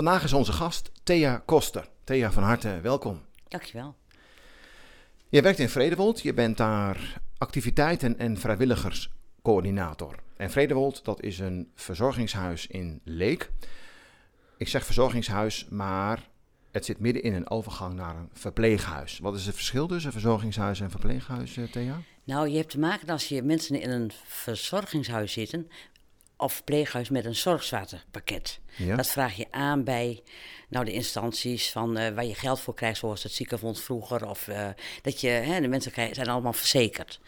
Vandaag is onze gast Thea Koster. Thea, van harte welkom. Dankjewel. Je werkt in Vredewold, je bent daar activiteiten- en vrijwilligerscoördinator. En Vredewold, dat is een verzorgingshuis in Leek. Ik zeg verzorgingshuis, maar het zit midden in een overgang naar een verpleeghuis. Wat is het verschil tussen verzorgingshuis en verpleeghuis, eh, Thea? Nou, je hebt te maken als je mensen in een verzorgingshuis zitten of verpleeghuis met een zorgzwaartepakket. Ja. Dat vraag je aan bij nou, de instanties van, eh, waar je geld voor krijgt, zoals het ziekenfonds vroeger. Of eh, dat je, hè, de mensen krijgen, zijn allemaal verzekerd.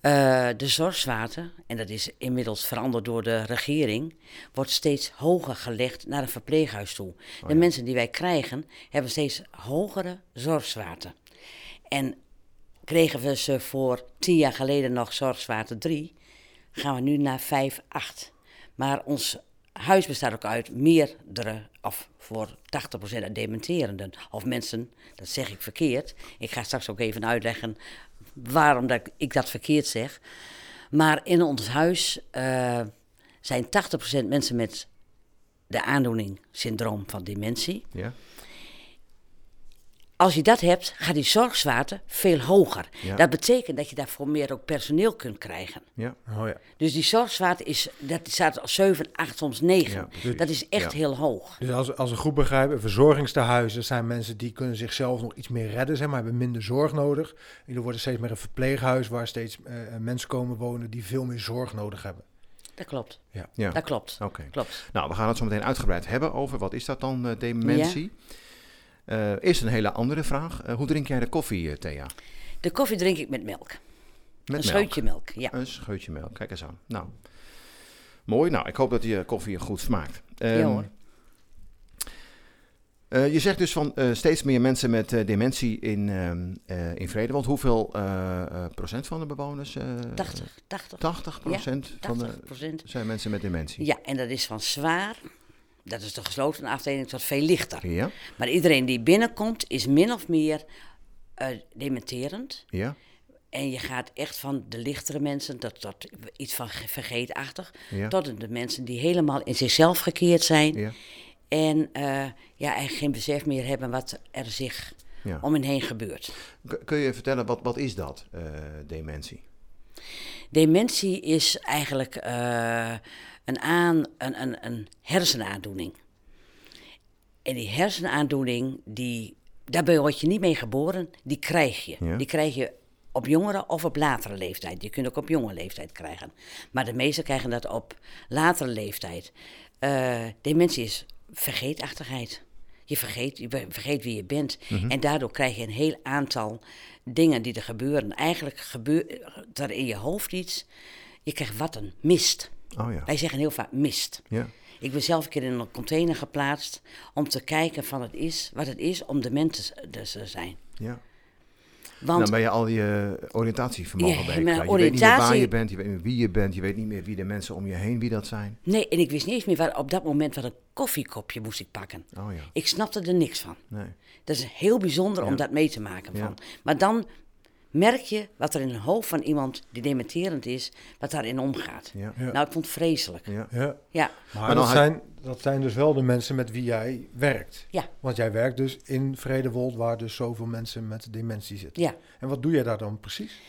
Eh, de zorgzwaarte, en dat is inmiddels veranderd door de regering, wordt steeds hoger gelegd naar een verpleeghuis toe. de mensen die wij krijgen, hebben steeds hogere zorgzwaarte. En kregen we ze voor tien jaar geleden nog zorgzwaarte 3, gaan we nu naar 5, 8. Maar ons huis bestaat ook uit meerdere, of voor 80% uit dementerenden. Of mensen, dat zeg ik verkeerd. Ik ga straks ook even uitleggen waarom dat ik dat verkeerd zeg. Maar in ons huis eh, zijn 80% mensen met de aandoening, syndroom van dementie. Ja? Als je dat hebt, gaat die zorgzwaarte veel hoger. Ja. Dat betekent dat je daarvoor meer ook personeel kunt krijgen. Ja? Oh ja. Dus die zorgzwaarte is, dat staat al 7, 8, soms 9. Ja, precies. dat is echt Ja. heel hoog. Dus als, als een groep begrijpen, verzorgingstehuizen zijn mensen die kunnen zichzelf nog iets meer redden, zeg maar, hebben minder zorg nodig. En er wordt steeds meer een verpleeghuis waar steeds eh, mensen komen wonen die veel meer zorg nodig hebben. Dat klopt. Ja. Ja. Dat klopt. Oké. Klopt. Nou, we gaan het zo meteen uitgebreid hebben over wat is dat dan, eh, dementie. Eh eerst een hele andere vraag. Eh, hoe drink jij de koffie, eh, Thea? De koffie drink ik met melk. Met een melk. scheutje melk, ja. Een scheutje melk. Kijk eens aan. Nou, mooi. Nou, ik hoop dat eh, koffie goed smaakt. Ehm, Ja, hoor. eh, je zegt dus van steeds meer mensen met dementie in, ehm eh in Vredewold. Hoeveel eh, eh, procent van de bewoners? eh, 80, 80, 80 procent van de, 80 procent. zijn mensen met dementie. Ja, en dat is van zwaar, dat is de gesloten afdeling, tot veel lichter. Ja, Maar iedereen die binnenkomt is min of meer eh, dementerend. ja, En je gaat echt van de lichtere mensen, tot, tot iets van ge- vergeetachtig, Ja. tot de mensen die helemaal in zichzelf gekeerd zijn. ja, En eh, ja, eigenlijk geen besef meer hebben wat er zich ja. om hen heen gebeurt. Kun je vertellen, wat, wat is dat, eh, dementie? Dementie is eigenlijk een, aan, een, een, een hersenaandoening. En die hersenaandoening, die, daarbij word je niet mee geboren, die krijg je. Ja. Die krijg je op jongere of op latere leeftijd. Je kunt ook op jonge leeftijd krijgen. Maar de meesten krijgen dat op latere leeftijd. Eh, dementie is vergeetachtigheid. Je vergeet, je vergeet wie je bent. En daardoor krijg je een heel aantal dingen die er gebeuren. Eigenlijk gebeurt er in je hoofd iets. Je krijgt wat een mist. Oh ja, Wij zeggen heel vaak mist. ja, Ik ben zelf een keer in een container geplaatst om te kijken van het is, wat het is om dement te dus te zijn. ja. Want Dan ben je al je oriëntatievermogen Ja, bij mijn. Je weet niet meer waar je bent, je weet niet meer wie je bent, je weet niet meer wie de mensen om je heen, wie dat zijn. nee, en ik wist niet eens meer waar, op dat moment wat een koffiekopje moest ik pakken. Oh ja, Ik snapte er niks van. nee. Dat is heel bijzonder Ja. om dat mee te maken. Van. Maar dan merk je wat er in het hoofd van iemand die dementerend is, wat daarin omgaat. Ja, Ja. Nou, ik vond het vreselijk. ja. Ja. Ja, Maar, Maar dat, had- zijn, dat zijn dus wel de mensen met wie jij werkt. ja, Want jij werkt dus in Vredewold, waar dus zoveel mensen met dementie zitten. ja. En wat doe jij daar dan precies?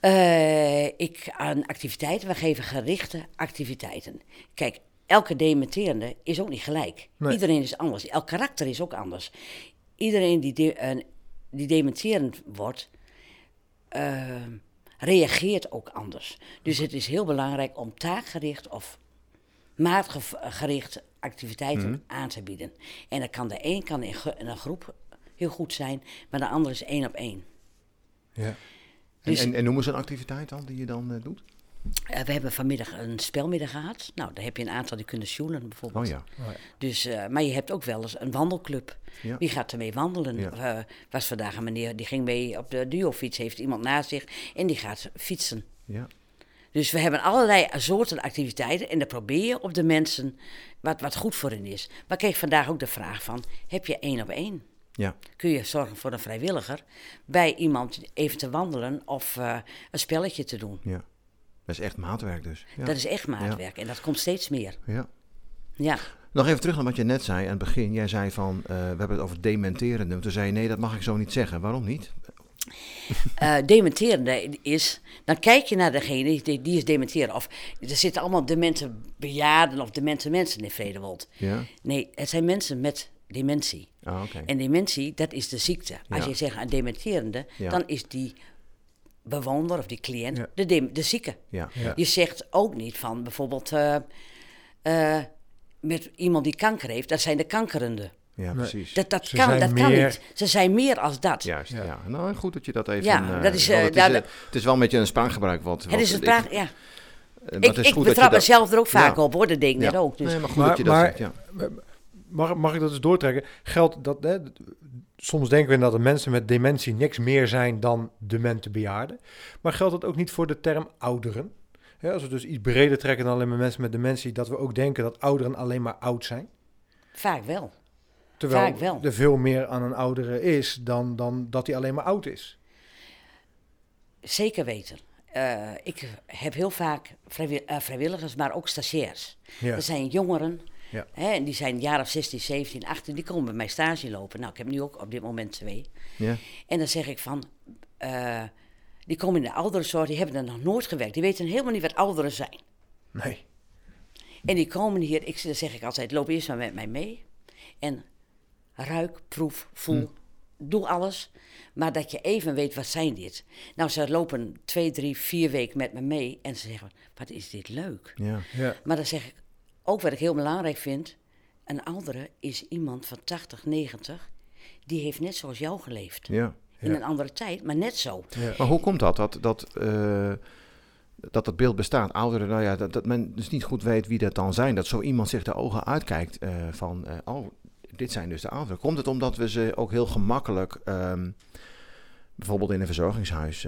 Eh, ik aan activiteiten, we geven gerichte activiteiten. Kijk, elke dementerende is ook niet gelijk. Nee. Iedereen is anders. Elk karakter is ook anders. Iedereen die, de, die dementerend wordt, eh, reageert ook anders. Dus het is heel belangrijk om taakgericht of maatgericht activiteiten aan te bieden. En dat kan de een kan in, een groep heel goed zijn, maar de ander is één op één. Ja. Dus- en, en noem eens een activiteit dan die je dan eh, doet? Eh, we hebben vanmiddag een spelmiddag gehad. Nou, daar heb je een aantal die kunnen sjoelen bijvoorbeeld. Oh ja. Oh ja. Dus, eh, maar je hebt ook wel eens een wandelclub. Ja. Wie gaat ermee wandelen? Ja. Eh, was vandaag een meneer die ging mee op de duofiets, heeft iemand naast zich en die gaat fietsen. ja. Dus we hebben allerlei soorten activiteiten en dan probeer je op de mensen wat, wat goed voor hen is. Maar ik kreeg vandaag ook de vraag van, heb je één op één? Ja. Kun je zorgen voor een vrijwilliger bij iemand even te wandelen of eh, een spelletje te doen? ja. Dat is echt maatwerk dus. Ja. Dat is echt maatwerk en dat komt steeds meer. ja. Ja, Nog even terug naar wat je net zei aan het begin. Jij zei van, eh, we hebben het over dementerende. Toen zei je, nee, dat mag ik zo niet zeggen. Waarom niet? Eh dementerende is, dan kijk je naar degene die, die is dementeren. Of er zitten allemaal demente bejaarden of demente mensen in Vredewold. Ja. Nee, het zijn mensen met dementie. Ah, oké. En dementie, dat is de ziekte. Als Ja. je zegt een dementerende, Ja. dan is die bewoner of die cliënt Ja. de, dem- de zieke. Ja. Ja. Je zegt ook niet van bijvoorbeeld eh, eh, met iemand die kanker heeft, dat zijn de kankerende. Ja, precies. Dat, dat, Ze kan, dat kan meer- niet. Ze zijn meer als dat. Juist, ja. Ja. Nou, goed dat je dat even... Ja, eh, dat is, het, is, het is wel een beetje een spraakgebruik. Wat, Het is een ik- spraak, ja. Ik, ik goed dat je betrap dat- mezelf er ook vaak Ja. op hoor, dat denk ik Ja. net ook. Dus. Nee, maar goed Maar- dat je dat maar- zegt, ja. Mag, mag ik dat eens doortrekken? Geldt dat, hè, soms denken we dat de mensen met dementie niks meer zijn dan demente bejaarden. Maar geldt dat ook niet voor de term ouderen? Als we dus iets breder trekken dan alleen maar mensen met dementie, dat we ook denken dat ouderen alleen maar oud zijn. Vaak wel. Terwijl Vaak wel. er veel meer aan een oudere is dan, dan dat hij alleen maar oud is. Zeker weten. Eh, ik heb heel vaak eh, vrijwilligers, maar ook stagiairs. Ja. Dat zijn jongeren. Ja. Hè, en die zijn jaar of 16, 17, 18. Die komen bij mij stage lopen. Nou, ik heb nu ook op dit moment twee. Ja. En dan zeg ik van... eh, die komen in de ouderenzorg, die hebben er nog nooit gewerkt. Die weten helemaal niet wat ouderen zijn. Nee. En die komen hier, ik, dan zeg ik altijd, loop eerst maar met mij mee. En ruik, proef, voel, doe alles. Maar dat je even weet, wat zijn dit? Nou, ze lopen twee, drie, vier weken met me mee. En ze zeggen, wat is dit leuk. Ja. Ja. Maar dan zeg ik, ook wat ik heel belangrijk vind. Een oudere is iemand van 80, 90. Die heeft net zoals jou geleefd. ja. In Ja. een andere tijd, maar net zo. Ja. Maar hoe komt dat? Dat dat, eh, dat dat beeld bestaat. Ouderen, nou ja, dat, dat men dus niet goed weet wie dat dan zijn. Dat zo iemand zich de ogen uitkijkt eh, van, eh, oh, dit zijn dus de ouderen. Komt het omdat we ze ook heel gemakkelijk, ehm, bijvoorbeeld in een verzorgingshuis,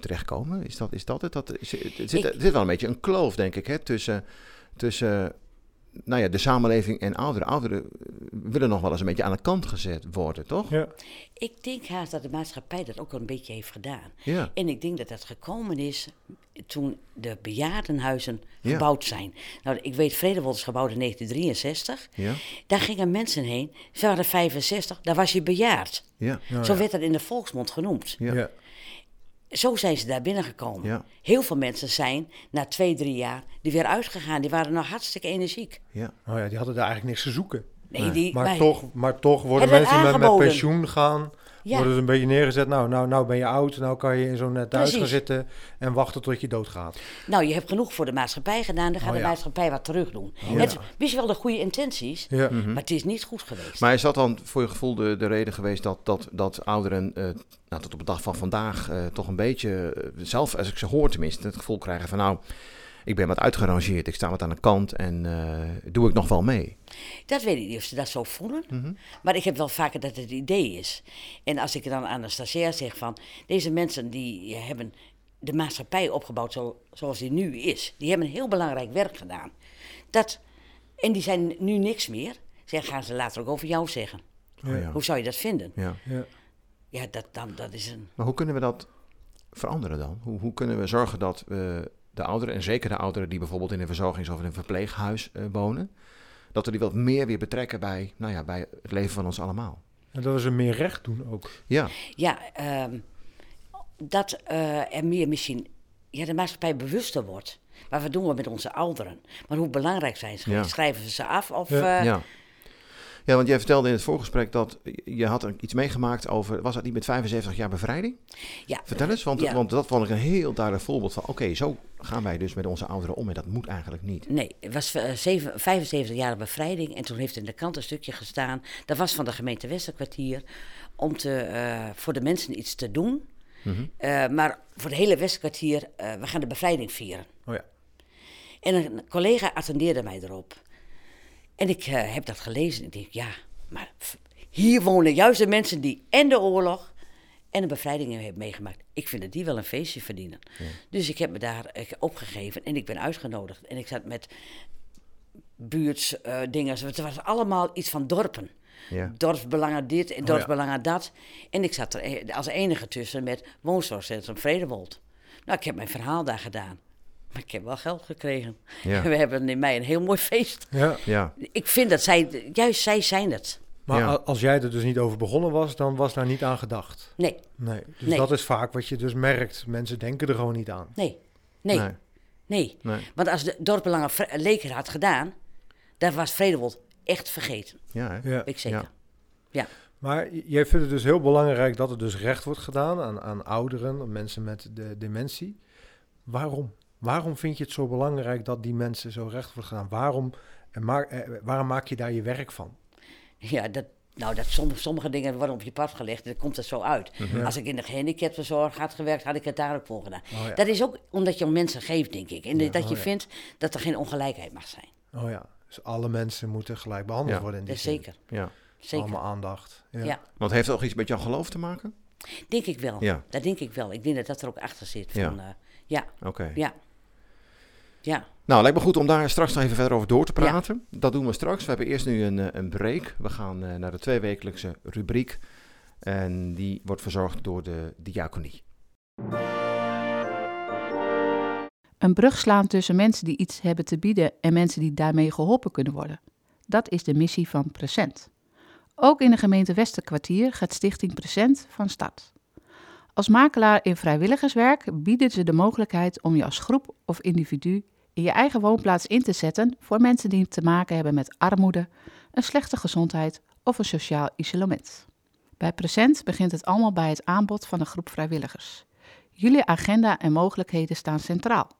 terechtkomen? Is dat, is dat het? Dat, is, het, zit, Ik- er zit wel een beetje een kloof, denk ik, hè, tussen, tussen nou ja, de samenleving en ouderen. Ouderen eh, willen nog wel eens een beetje aan de kant gezet worden, toch? Ja. Ik denk haast dat de maatschappij dat ook wel een beetje heeft gedaan. Ja. En ik denk dat dat gekomen is toen de bejaardenhuizen Ja. gebouwd zijn. Nou, ik weet, Vredewold is gebouwd in 1963. Ja. Daar gingen mensen heen. Ze waren 65, daar was je bejaard. Ja. Ja, Zo ja. werd dat in de volksmond genoemd. Ja. Zo zijn ze daar binnengekomen. Ja. Heel veel mensen zijn na twee, drie jaar die weer uitgegaan. Die waren nog hartstikke energiek. Ja. Oh ja, die hadden daar eigenlijk niks te zoeken. Nee, Nee. die, Maar, wij- toch, maar toch worden mensen met, met pensioen gaan, Ja. worden ze een beetje neergezet. Nou, nou, nou ben je oud, nou kan je in zo'n net thuis gaan zitten en wachten tot je doodgaat. Nou, je hebt genoeg voor de maatschappij gedaan. Dan gaat Oh, de maatschappij wat terug doen. ja. Het is wel de goede intenties, Ja. Mhm. maar het is niet goed geweest. Maar is dat dan voor je gevoel de, de reden geweest dat, dat, dat ouderen eh, nou, tot op de dag van vandaag eh, toch een beetje, eh, zelf als ik ze hoor tenminste, het gevoel krijgen van nou, ik ben wat uitgerangeerd, ik sta wat aan de kant en eh, doe ik nog wel mee? Dat weet ik niet of ze dat zo voelen. Mhm. Maar ik heb wel vaker dat het het idee is. En als ik dan aan een stagiair zeg van... deze mensen die hebben de maatschappij opgebouwd zo, zoals die nu is. Die hebben een heel belangrijk werk gedaan. Dat, en die zijn nu niks meer. Zeg, gaan ze later ook over jou zeggen. Oh, ja. Hoe zou je dat vinden? Ja. Ja. Ja, dat, dan, dat is een... Maar hoe kunnen we dat veranderen dan? Hoe, hoe kunnen we zorgen dat we de ouderen, en zeker de ouderen die bijvoorbeeld in een verzorgings- of in een verpleeghuis eh, wonen, dat we die wat meer weer betrekken bij, nou ja, bij het leven van ons allemaal? En dat we ze meer recht doen ook. Ja, Ja, ehm, dat eh, er meer misschien... Ja, de maatschappij bewuster wordt. Maar wat doen we met onze ouderen? Maar hoe belangrijk zijn ze? Ja. Schrijven we ze af? Of, Ja. eh, ja. Ja, want jij vertelde in het voorgesprek dat je had iets meegemaakt over, was dat niet met 75 jaar bevrijding? ja, Vertel eens, want, Ja. want dat vond ik een heel duidelijk voorbeeld van, oké, zo gaan wij dus met onze ouderen om en dat moet eigenlijk niet. Nee, het was eh, zeven- 75 jaar bevrijding en toen heeft in de krant een stukje gestaan. Dat was van de gemeente Westerkwartier om te, eh, voor de mensen iets te doen Mhm. Eh, maar voor het hele Westkwartier, eh, we gaan de bevrijding vieren. Oh ja. En een collega attendeerde mij erop. En ik eh, heb dat gelezen en ik denk, ja, maar hier wonen juist de mensen die en de oorlog en de bevrijding hebben meegemaakt. Ik vind dat die wel een feestje verdienen. Dus ik heb me daar eh, opgegeven en ik ben uitgenodigd. En ik zat met buurts, eh dingen. Het was allemaal iets van dorpen. Ja. Dorpsbelangen dit en ja. dorpsbelangen dat. En ik zat er als enige tussen met woonzorgcentrum Vredewold. Nou, ik heb mijn verhaal daar gedaan. Maar ik heb wel geld gekregen. Ja. We hebben in mei een heel mooi feest. Ja. Ja. Ik vind dat zij, juist zij zijn het. Maar Ja. als jij er dus niet over begonnen was, dan was daar niet aan gedacht. Nee, Nee. Dus Nee. dat is vaak wat je dus merkt. Mensen denken er gewoon niet aan. nee, nee, nee. Nee. Nee. Want als de dorpsbelangen Vre- Leker had gedaan, dan was Vredewold echt vergeten. Ja, hè? Ja. Ik zeker. Ja. Ja. Maar jij vindt het dus heel belangrijk dat er dus recht wordt gedaan aan, aan ouderen, aan mensen met de dementie. Waarom? Waarom vind je het zo belangrijk dat die mensen zo recht wordt gedaan? Waarom, en maak, eh, waarom maak je daar je werk van? Ja, dat, nou, dat sommige, sommige dingen worden op je pad gelegd, dan komt het zo uit. Ja. Als ik in de gehandicaptenzorg had gewerkt, had ik het daar ook voor gedaan. Oh ja. Dat is ook omdat je om mensen geeft, denk ik. En Ja, dat je oh ja. vindt dat er geen ongelijkheid mag zijn. Oh ja, dus alle mensen moeten gelijk behandeld Ja. worden in die zin. zeker, Ja. zeker. Allemaal aandacht. Ja. Ja. Want heeft het ook iets met jouw geloof te maken? Denk ik wel. Ja. Dat denk ik wel. Ik denk dat dat er ook achter zit. Ja. Van, eh, ja, Oké. ja. Ja, Nou, lijkt me goed om daar straks nog even verder over door te praten. Dat doen we straks. We hebben eerst nu een, eh, een break. We gaan eh, naar de tweewekelijkse rubriek. En die wordt verzorgd door de diaconie. Een brug slaan tussen mensen die iets hebben te bieden en mensen die daarmee geholpen kunnen worden. Dat is de missie van Present. Ook in de gemeente Westerkwartier gaat Stichting Present van start. Als makelaar in vrijwilligerswerk bieden ze de mogelijkheid om je als groep of individu in je eigen woonplaats in te zetten voor mensen die te maken hebben met armoede, een slechte gezondheid of een sociaal isolement. Bij Present begint het allemaal bij het aanbod van een groep vrijwilligers. Jullie agenda en mogelijkheden staan centraal.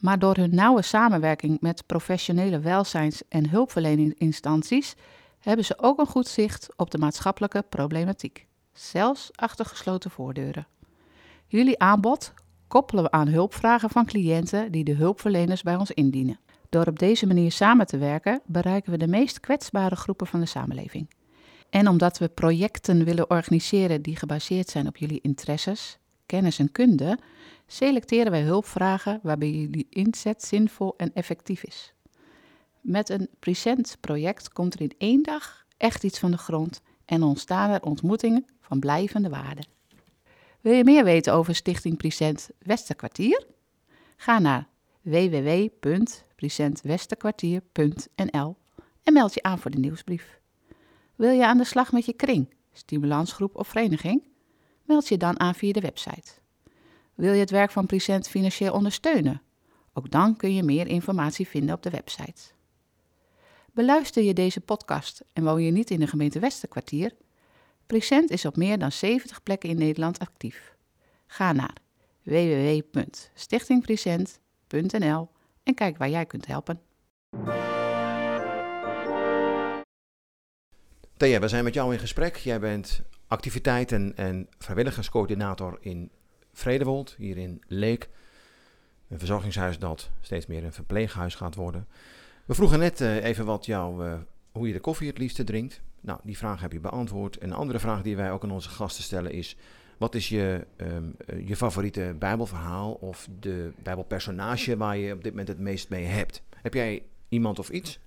Maar door hun nauwe samenwerking met professionele welzijns- en hulpverleningsinstanties hebben ze ook een goed zicht op de maatschappelijke problematiek, zelfs achter gesloten voordeuren. Jullie aanbod koppelen we aan hulpvragen van cliënten die de hulpverleners bij ons indienen. Door op deze manier samen te werken bereiken we de meest kwetsbare groepen van de samenleving. En omdat we projecten willen organiseren die gebaseerd zijn op jullie interesses, kennis en kunde, selecteren wij hulpvragen waarbij jullie inzet zinvol en effectief is. Met een Present-project komt er in één dag echt iets van de grond en ontstaan er ontmoetingen van blijvende waarde. Wil je meer weten over Stichting Present Westerkwartier? Ga naar www.presentwesterkwartier.nl en meld je aan voor de nieuwsbrief. Wil je aan de slag met je kring, stimulansgroep of vereniging? Meld je dan aan via de website. Wil je het werk van Present financieel ondersteunen? Ook dan kun je meer informatie vinden op de website. Beluister je deze podcast en woon je niet in de gemeente Westerkwartier? Present is op meer dan 70 plekken in Nederland actief. Ga naar www.stichtingpresent.nl en kijk waar jij kunt helpen. Thea, we zijn met jou in gesprek. Jij bent activiteiten- en vrijwilligerscoördinator in Vredewold, hier in Leek. Een verzorgingshuis dat steeds meer een verpleeghuis gaat worden. We vroegen net eh, even wat jou, eh, hoe je de koffie het liefste drinkt. Nou, die vraag heb je beantwoord. Een andere vraag die wij ook aan onze gasten stellen is... Wat is je, ehm, eh, je favoriete bijbelverhaal of de bijbelpersonage waar je op dit moment het meest mee hebt? Heb jij iemand of iets?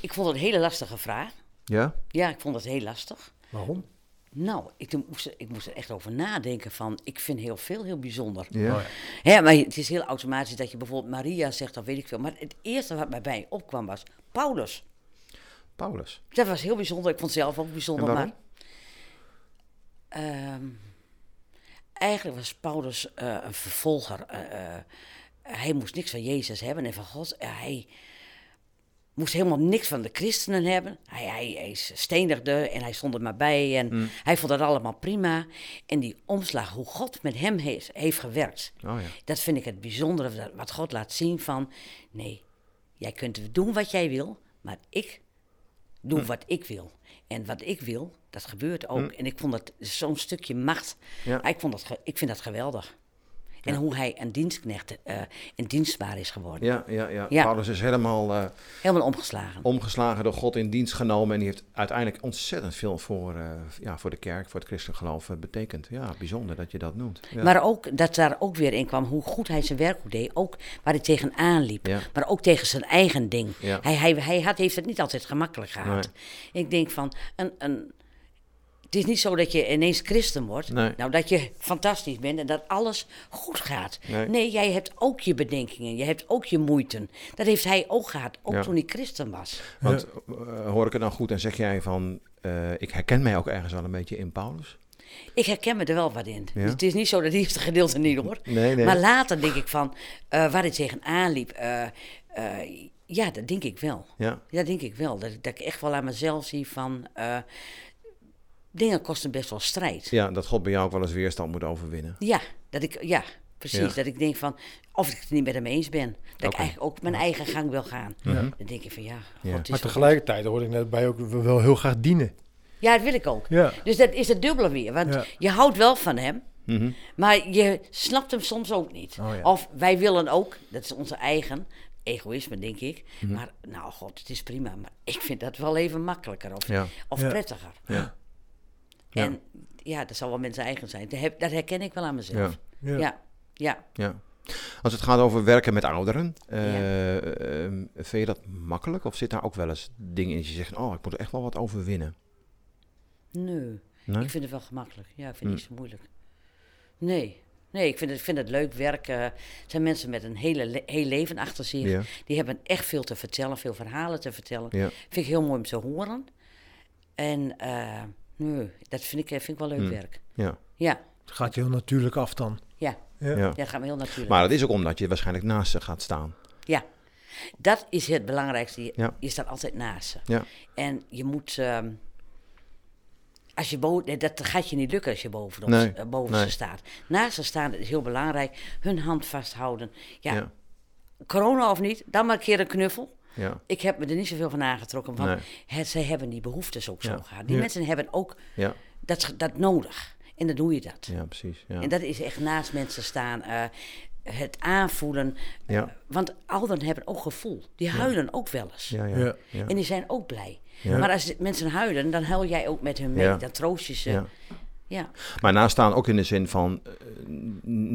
ik vond het een hele lastige vraag. Ja? Ja, ik vond het heel lastig. Waarom? Nou, ik moest, er- ik moest er echt over nadenken van, ik vind heel veel heel bijzonder. Ja. Oh ja. Hè, maar het is heel automatisch dat je bijvoorbeeld Maria zegt, of weet ik veel. Maar het eerste wat mij bij opkwam was Paulus. Paulus. Dat was heel bijzonder. Ik vond het zelf ook bijzonder. Maar, ehm, eigenlijk was Paulus eh, een vervolger. eh, eh, hij moest niks van Jezus hebben en van God. Hij moest helemaal niks van de christenen hebben. Hij, hij, hij stenigde en hij stond er maar bij. En Mm. hij vond dat allemaal prima. En die omslag, hoe God met hem heeft, heeft gewerkt. Oh ja. Dat vind ik het bijzondere, wat God laat zien van... Nee, jij kunt doen wat jij wil, maar ik doe Hm. wat ik wil. En wat ik wil, dat gebeurt ook. Hm. En ik vond dat zo'n stukje macht. Ja. Ik, vond dat, ik vind dat geweldig. En hoe hij een dienstknecht eh en dienstbaar is geworden. Ja, ja, ja. Ja. Paulus is helemaal eh, Helemaal omgeslagen. omgeslagen door God in dienst genomen. En die heeft uiteindelijk ontzettend veel voor, eh, ja, voor de kerk, voor het christelijk geloof betekend. Ja, bijzonder dat je dat noemt. Ja. Maar ook dat daar ook weer in kwam hoe goed hij zijn werk deed. Ook waar hij tegenaan liep. Ja. Maar ook tegen zijn eigen ding. Hij, hij, hij had, heeft het niet altijd gemakkelijk gehad. Ik denk van, een, een, het is niet zo dat je ineens christen wordt. Nee. Nou, dat je fantastisch bent en dat alles goed gaat. Nee. Nee, jij hebt ook je bedenkingen. Je hebt ook je moeiten. Dat heeft hij ook gehad, ook Ja. toen hij christen was. Want eh, hoor ik het nou goed en zeg jij van, eh, ik herken mij ook ergens wel een beetje in Paulus? Ik herken me er wel wat in. Ja. Dus het is niet zo dat eerste gedeelte niet hoor. Nee, nee. Maar later denk ik van, eh, waar hij tegenaan liep, eh, eh, ja, dat denk ik wel. Ja, Ja, denk ik wel. Dat, dat ik echt wel aan mezelf zie van, eh, dingen kosten best wel strijd. ja, dat God bij jou ook wel eens weerstand moet overwinnen. Ja, dat ik, ja, precies. Ja. Dat ik denk van, of ik het niet met hem eens ben. Dat ik eigenlijk ook mijn eigen gang wil gaan. Dan denk ik van, ja, God, Ja. Maar tegelijkertijd hoorde ik net bij ook we wel heel graag dienen. Ja, dat wil ik ook. Ja. Dus dat is het dubbele weer. Want Ja. je houdt wel van hem, Mhm. maar je snapt hem soms ook niet. Oh ja. Of wij willen ook, dat is onze eigen egoïsme, denk ik. Mhm. Maar nou, god, het is prima. Maar ik vind dat wel even makkelijker of, Ja. of Ja. prettiger. Ja. Ja. En ja, dat zal wel mensen eigen zijn. Dat, herken ik wel aan mezelf. Ja. Ja, ja. Ja. Als het gaat over werken met ouderen, eh, ehm, vind je dat makkelijk? Of zit daar ook wel eens dingen in dat je zegt, oh, ik moet er echt wel wat overwinnen? Nee. Nee? Ik vind het wel gemakkelijk. Ja, ik vind het niet zo moeilijk. Nee. Nee, ik vind het, ik vind het leuk werken. Het zijn mensen met een hele le- heel leven achter zich. Ja. Die hebben echt veel te vertellen, veel verhalen te vertellen. Ja. Vind ik heel mooi om te horen. En eh, nee, dat vind ik, vind ik wel leuk Hm. werk. Ja. Ja, Het gaat je heel natuurlijk af dan. ja. Ja. Ja. Dat gaat me heel natuurlijk. Maar dat is ook omdat je waarschijnlijk naast ze gaat staan. Ja, dat is het belangrijkste. Je, Ja. je staat altijd naast ze. Ja. En je moet... ehm, als je boven, dat gaat je niet lukken als je Nee, eh, boven nee. ze staat. Naast ze staan is heel belangrijk. Hun hand vasthouden. Ja, Ja. corona of niet, dan maar een keer een knuffel. Ja. Ik heb me er niet zoveel van aangetrokken, want Nee. het, zij hebben die behoeftes ook zo gehad. Die Ja. mensen hebben ook Ja. dat, dat nodig. En dan doe je dat. Ja, precies. Ja. En dat is echt naast mensen staan. eh, het aanvoelen. Ja. Eh, want ouderen hebben ook gevoel. Die huilen ook wel eens. Ja, ja. Ja. ja. En die zijn ook blij. Ja. Maar als mensen huilen, dan huil jij ook met hun mee. Ja. Dan troost je ze. Ja. Maar naast staan ook in de zin van eh,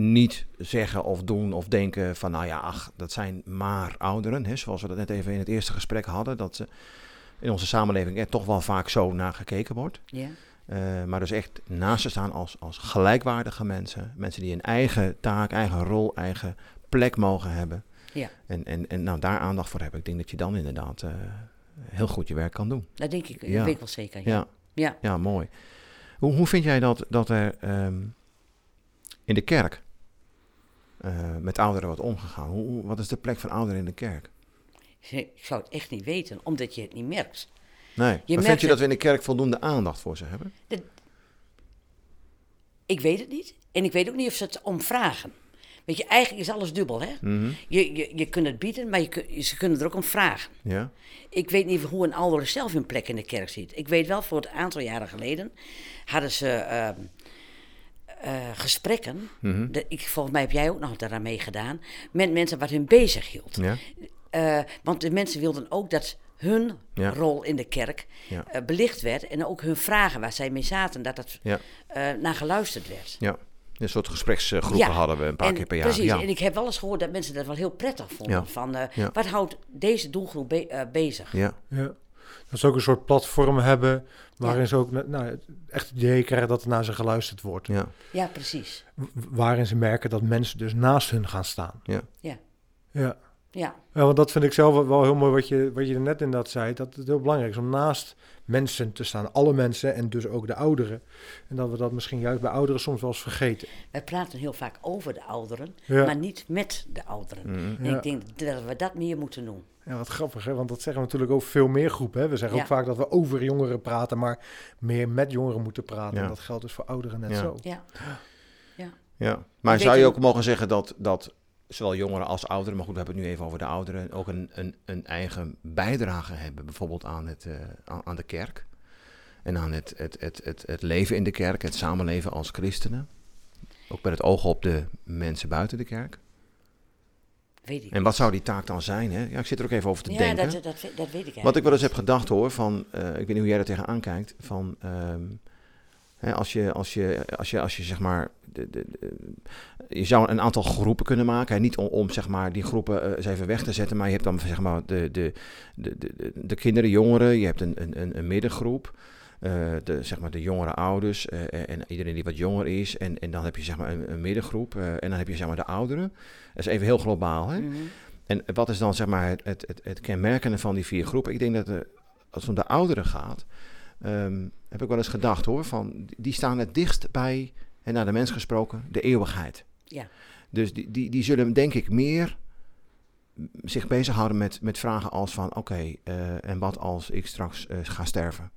niet zeggen of doen of denken van, nou ja, ach, dat zijn maar ouderen. Hè, zoals we dat net even in het eerste gesprek hadden. Dat ze in onze samenleving er toch wel vaak zo naar gekeken wordt. Ja. Eh, maar dus echt naast ze staan als, als gelijkwaardige mensen. Mensen die een eigen taak, eigen rol, eigen plek mogen hebben. Ja. En, en, en nou, daar aandacht voor hebben. Ik denk dat je dan inderdaad eh, heel goed je werk kan doen. Dat denk ik. Ja. Dat weet ik wel zeker. Ja. Ja, Ja. ja mooi. Hoe, hoe vind jij dat, dat er ehm, in de kerk eh, met ouderen wordt omgegaan? Hoe, wat is de plek van ouderen in de kerk? Ik zou het echt niet weten, omdat je het niet merkt. Nee. maar vind je dat we in de kerk voldoende aandacht voor ze hebben? Ik weet het niet. En ik weet ook niet of ze het om vragen. Weet je, eigenlijk is alles dubbel, hè? Mhm. Je, je, je kunt het bieden, maar je, kun- ze kunnen er ook om vragen. Ja? Ik weet niet hoe een ouder zelf hun plek in de kerk ziet. Ik weet wel, voor het aantal jaren geleden hadden ze ehm, eh, gesprekken. Mhm. De, ik, volgens mij heb jij ook nog daaraan meegedaan. Met mensen wat hun bezig hield. Ja? Eh, want de mensen wilden ook dat hun Ja. rol in de kerk Ja. eh, belicht werd. En ook hun vragen waar zij mee zaten, dat dat naar geluisterd werd. Ja. Een soort gespreksgroepen Ja. hadden we een paar En keer per jaar. Precies, Ja. en ik heb wel eens gehoord dat mensen dat wel heel prettig vonden. Ja. Van, eh, Ja. wat houdt deze doelgroep be- eh, bezig? ja. Ja. Dat ze ook een soort platform hebben waarin ze ook nou, echt het idee krijgen dat er naar ze geluisterd wordt. Ja. Ja, precies. W- Waarin ze merken dat mensen dus naast hun gaan staan. Ja. Ja. Ja. Ja, Ja, want dat vind ik zelf wel- heel mooi wat je, wat je er net inderdaad zei. Dat het heel belangrijk is om naast mensen te staan. Alle mensen en dus ook de ouderen. En dat we dat misschien juist bij ouderen soms wel eens vergeten. wij praten heel vaak over de ouderen, Ja. maar niet met de ouderen. Mhm. En Ja. ik denk dat we dat meer moeten doen. Ja, wat grappig hè, want dat zeggen we natuurlijk over veel meer groepen. Hè? We zeggen ook Ja. vaak dat we over jongeren praten, maar meer met jongeren moeten praten. Ja. En dat geldt dus voor ouderen net Ja. zo. Ja, Ja, maar weet zou je je- ook mogen zeggen dat, dat zowel jongeren als ouderen, maar goed, we hebben het nu even over de ouderen, ook een, een, een eigen bijdrage hebben, bijvoorbeeld aan, het, eh, aan, de kerk. En aan het, het, het, het, het leven in de kerk, het samenleven als christenen. Ook met het oog op de mensen buiten de kerk. Weet ik En wat zou die taak dan zijn? Hè? Ja, ik zit er ook even over te ja, denken. dat, dat, dat weet ik eigenlijk. Wat ik wel eens heb gedacht hoor, van, eh, ik weet niet hoe jij er tegenaan kijkt, van ehm, als, je, als, je, als, je, als je zeg maar, de, de, de- je zou een aantal groepen kunnen maken, hè, niet om, om zeg maar die groepen eh, eens even weg te zetten, maar je hebt dan zeg maar de, de, de, de, de, de kinderen, jongeren, je hebt een, een, een, middengroep. eh, de, zeg maar de jongere ouders eh, en iedereen die wat jonger is. En, en dan heb je zeg maar een, een middengroep. en dan heb je zeg maar de ouderen. Dat is even heel globaal. Hè? Mhm. En wat is dan zeg maar het, het, het, kenmerkende van die vier groepen? Ik denk dat als het om de ouderen gaat, ehm, heb ik wel eens gedacht hoor, van die staan het dichtst bij, en naar de mens gesproken, de eeuwigheid. Ja. Dus die, die, die zullen denk ik meer zich bezighouden met, met vragen als van oké, eh, en wat als ik straks eh, ga sterven?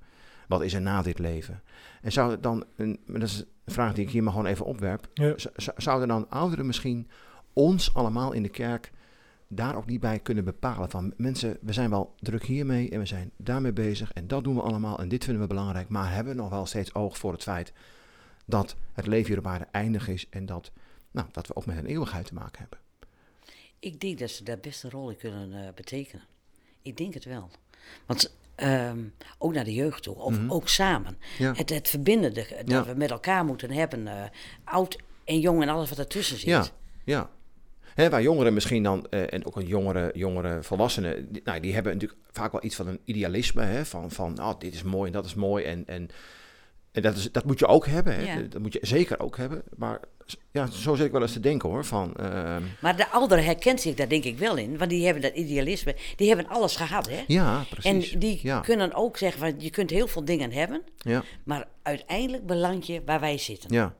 Wat is er na dit leven? En zou dan, een, dat is een vraag die ik hier maar gewoon even opwerp, Ja. Zouden dan ouderen misschien ons allemaal in de kerk daar ook niet bij kunnen bepalen van mensen, we zijn wel druk hiermee en we zijn daarmee bezig en dat doen we allemaal en dit vinden we belangrijk, maar hebben we nog wel steeds oog voor het feit dat het leven hier op aarde eindig is en dat, nou, dat we ook met een eeuwigheid te maken hebben. Ik denk dat ze daar best een rol in kunnen eh, betekenen. Ik denk het wel. Want ehm, ook naar de jeugd toe, of Mhm. ook samen. Ja. Het, het verbindende dat Ja. we met elkaar moeten hebben, eh, oud en jong en alles wat ertussen zit. Ja, ja. Hè, waar jongeren misschien dan, eh, en ook een jongere, jongere volwassenen, die, nou, die hebben natuurlijk vaak wel iets van een idealisme. Hè, van, van oh, dit is mooi en dat is mooi. En, en, en dat, is, dat moet je ook hebben. Hè, Ja. Dat moet je zeker ook hebben. Maar ja, zo zit ik wel eens te denken hoor. Van, ehm, Maar de ouderen herkent zich daar denk ik wel in, want die hebben dat idealisme, die hebben alles gehad, hè? ja, precies. En die ja, kunnen ook zeggen van je kunt heel veel dingen hebben, ja, maar uiteindelijk beland je waar wij zitten. ja, En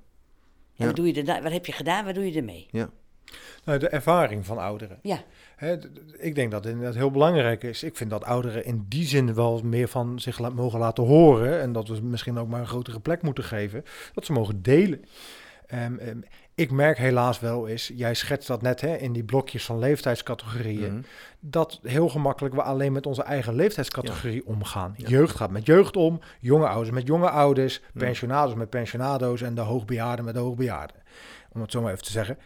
ja. wat, doe je er, wat heb je gedaan, wat doe je ermee? ja. Nou, de ervaring van ouderen. Ja, ik denk dat het heel belangrijk is. Ik vind dat ouderen in die zin wel meer van zich la- mogen laten horen. En dat we misschien ook maar een grotere plek moeten geven. Dat ze mogen delen. Ehm, ehm, ik merk helaas wel eens, jij schetst dat net hè, in die blokjes van leeftijdscategorieën. Mhm. Dat heel gemakkelijk we alleen met onze eigen leeftijdscategorie omgaan. Ja. Jeugd gaat met jeugd om, jonge ouders met jonge ouders, Ja. pensionados met pensionado's en de hoogbejaarden met de hoogbejaarden. Om het zo maar even te zeggen.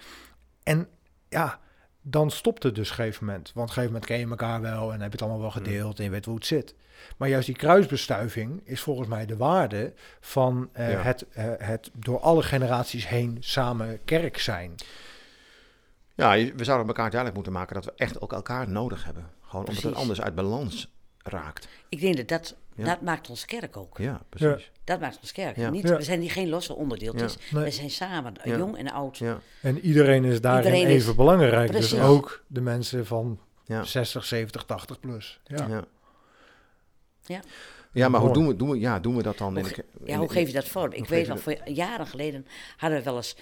En ja, dan stopt het dus op een gegeven moment. Want op een gegeven moment ken je elkaar wel en heb je het allemaal wel gedeeld en je weet hoe het zit. Maar juist die kruisbestuiving is volgens mij de waarde van eh, Ja. het, eh, het door alle generaties heen samen kerk zijn. Ja, we zouden elkaar duidelijk moeten maken dat we echt ook elkaar nodig hebben. Gewoon omdat het Precies. anders uit balans raakt. ik denk dat dat, Ja. dat maakt ons kerk ook. Ja, precies. Dat maakt ons kerk. Ja. Niet, Ja. We zijn niet geen losse onderdeeltjes. Nee. We zijn samen, Ja. jong en oud. Ja, En iedereen is daarin Iedereen is- even belangrijk. Dus ook de mensen van ja. 60, 70, 80 plus. Ja. Ja. Ja. Ja, maar hoe doen we, doen we, ja, doen we dat dan in Hoe de Ja, hoe geef je dat vorm? Ik weet nog, jaren geleden hadden we wel eens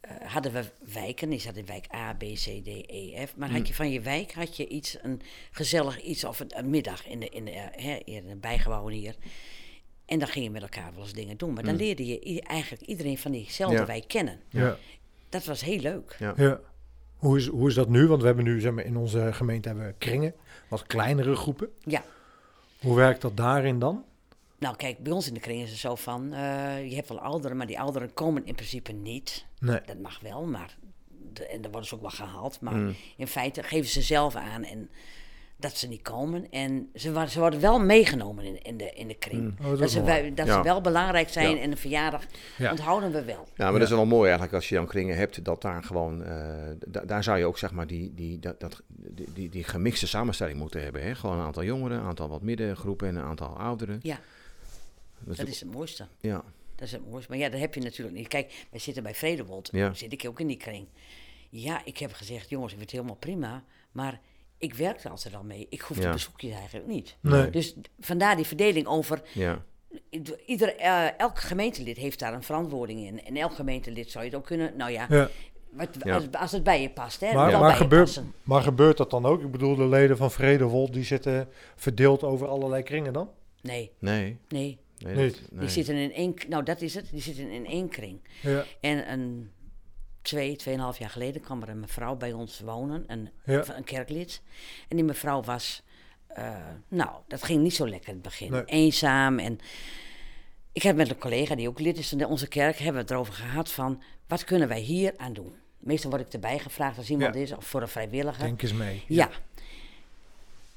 eh, hadden we wijken. Die zat in wijk A, B, C, D, E, F. Maar Hmm. had je van je wijk had je iets, een gezellig iets of een, een middag in de, in de, eh, hè, in een bijgebouw hier. En dan ging je met elkaar wel eens dingen doen. Maar dan Hmm. leerde je eigenlijk iedereen van diezelfde Ja. wijk kennen. Ja. Dat was heel leuk. Ja. Ja. Hoe, is, hoe is dat nu? Want we hebben nu zeg maar, in onze gemeente hebben we kringen, wat kleinere groepen. Ja. Hoe werkt dat daarin dan? Nou, kijk, bij ons in de kring is het zo van, eh, je hebt wel ouderen, maar die ouderen komen in principe niet. Nee. Dat mag wel, maar de, en dan worden ze ook wel gehaald. Maar Mm. in feite geven ze zelf aan en dat ze niet komen. En ze, ze worden wel meegenomen in, in, de, in de kring. Mm. Oh, dat ze, mooi. dat Ja. ze wel belangrijk zijn Ja. en een verjaardag Ja. onthouden we wel. Ja, maar dat is wel mooi eigenlijk als je dan kringen hebt, dat daar gewoon, eh, da- daar zou je ook zeg maar die, die, dat, dat, die, die, die gemixte samenstelling moeten hebben. Hè? Gewoon een aantal jongeren, een aantal wat middengroepen en een aantal ouderen. Ja, Dat dat is, het mooiste. ja, Dat is het mooiste. Maar ja, dat heb je natuurlijk niet. Kijk, wij zitten bij Vredewold. Ja. Zit ik ook in die kring. Ja, ik heb gezegd, jongens, ik vind het helemaal prima. Maar ik werk er altijd al mee. Ik hoef Ja. de bezoekjes eigenlijk niet. Nee. Dus vandaar die verdeling over ja, Ieder, eh, elk gemeentelid heeft daar een verantwoording in. En elk gemeentelid zou je het ook kunnen. Nou ja, Ja. wat, Ja. Als, als het bij je past. Hè, Maar, maar, gebeurt, maar gebeurt dat dan ook? Ik bedoel, de leden van Vredewold, die zitten verdeeld over allerlei kringen dan? Nee, nee. nee. Nee, Niet. dat- nee. Die zitten in één. Nou, dat is het. Die zitten in één kring. Ja. En een twee, tweeënhalf jaar geleden kwam er een mevrouw bij ons wonen, een, Ja. een kerklid. En die mevrouw was, eh, nou, dat ging niet zo lekker in het begin. Nee. Eenzaam en ik heb met een collega die ook lid is van onze kerk, hebben we het erover gehad van, wat kunnen wij hier aan doen? Meestal word ik erbij gevraagd als iemand Ja. is, of voor een vrijwilliger. Denk eens mee. Ja.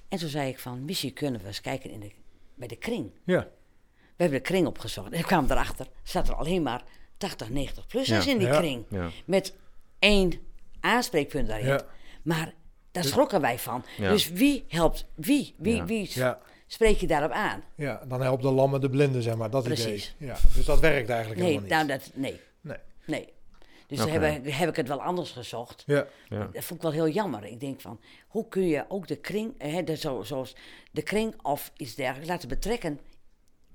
En toen zei ik van, misschien kunnen we eens kijken in de, bij de kring. Ja. We hebben de kring opgezocht. En ik kwam erachter, zat er alleen maar 80, 90-plussers Ja. in die Ja. kring. Ja. Met één aanspreekpunt daarin. Maar daar schrokken wij van. Dus wie helpt wie? Wie, wie spreek je daarop aan? ja, dan helpt de lammen de blinden, zeg maar. Dat Precies. idee. Ja. Dus dat werkt eigenlijk Nee, helemaal nou, niet. dat, nee, Nee. nee. Dus Oké. dan heb, ik- heb ik het wel anders gezocht. Ja. Ja. Dat vond ik wel heel jammer. Ik denk van, hoe kun je ook de kring, hè, de, zo, zoals de kring of iets dergelijks, laten betrekken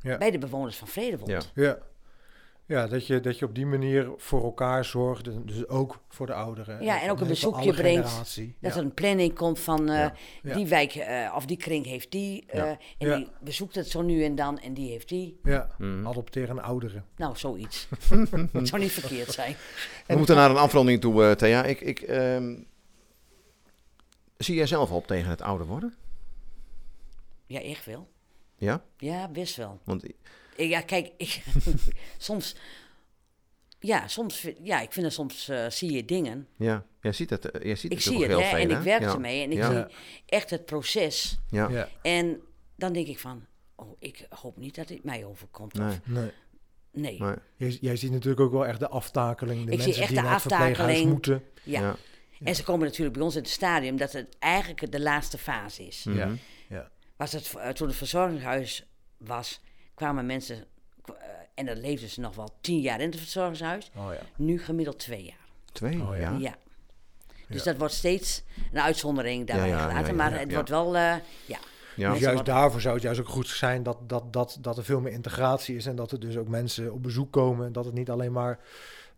Ja. bij de bewoners van Vredewond? Ja. Ja. Ja, dat je, dat je op die manier voor elkaar zorgt. Dus- Dus ook voor de ouderen. Ja, en ook een bezoekje brengt. generatie. Dat ja. er een planning komt van eh, Ja. die wijk eh, of die kring heeft die. eh, Ja. En Ja. die bezoekt het zo nu en dan en die heeft die. Ja, adopteer een ouderen. Nou, zoiets. Het zou niet verkeerd zijn. We moeten naar een afronding toe, eh Thea. Ik, ik, ehm, zie jij zelf op tegen het ouder worden? Ja, echt wel. Ja? Ja, best wel. Want Ik- Ja, kijk, ik, soms. Ja, soms. vind- Ja, ik vind dat soms eh, zie je dingen. ja, jij ziet het, eh, jij ziet Ik het zie ook het, heel hè, veel, en ik werk ja. ermee en ik ja. zie echt het proces. Ja. Ja. En dan denk ik van, oh, ik hoop niet dat dit mij overkomt. Nee. Of, Nee. nee. Nee. Jij, jij ziet natuurlijk ook wel echt de aftakeling. De Ik zie mensen echt die de naar het verpleeghuis aftakeling. moeten. Ja. Ja. En ze komen natuurlijk bij ons in het stadium dat het eigenlijk de laatste fase is. Mhm. Ja. Was het, eh, toen het verzorgingshuis was, kwamen mensen, eh, en dan leefden ze nog wel tien jaar in het verzorgingshuis. Oh ja. Nu gemiddeld twee jaar. Twee, Oh, ja. Ja. Dus Ja. dat wordt steeds een uitzondering daarbij Ja, ja, gelaten. ja, ja, maar ja, het wordt wel, eh, ja. Ja. Dus Mensen juist worden- daarvoor zou het juist ook goed zijn dat, dat, dat, dat er veel meer integratie is. En dat er dus ook mensen op bezoek komen. En dat het niet alleen maar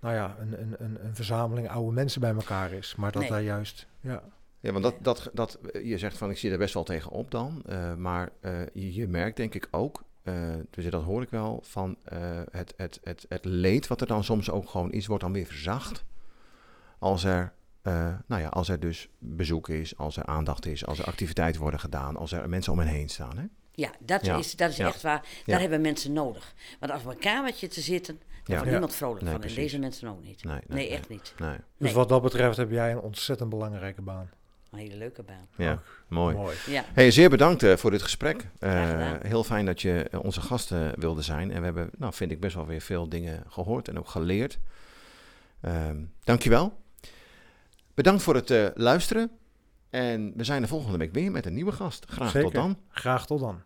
nou ja, een, een, een, een verzameling oude mensen bij elkaar is. Maar dat Nee. daar juist... Ja. Ja, want dat, dat, dat, je zegt van ik zie er best wel tegen op dan. eh, maar eh, je, je merkt denk ik ook, eh, dus dat hoor ik wel, van eh, het, het, het, het leed wat er dan soms ook gewoon is, wordt dan weer verzacht. Als er, eh, nou ja, als er dus bezoek is, als er aandacht is, als er activiteiten worden gedaan, als er mensen om hen heen staan. Hè? Ja, dat Ja. is, dat is Ja. echt waar. Daar Ja. hebben mensen nodig. Want als op een kamertje te zitten, daar wordt niemand vrolijk Nee, van. En deze mensen ook niet. Nee, Nee, nee, nee. echt niet. Nee. Dus wat dat betreft heb jij een ontzettend belangrijke baan. Een hele leuke baan. Ja, mooi. Mooi. Ja, Hey, zeer bedankt eh, voor dit gesprek. Eh, heel fijn dat je eh, onze gasten wilde zijn. En we hebben, nou, vind ik, best wel weer veel dingen gehoord en ook geleerd. Ehm dankjewel. Bedankt voor het eh, luisteren. En we zijn de volgende week weer met een nieuwe gast. Graag Zeker. tot dan. Graag tot dan.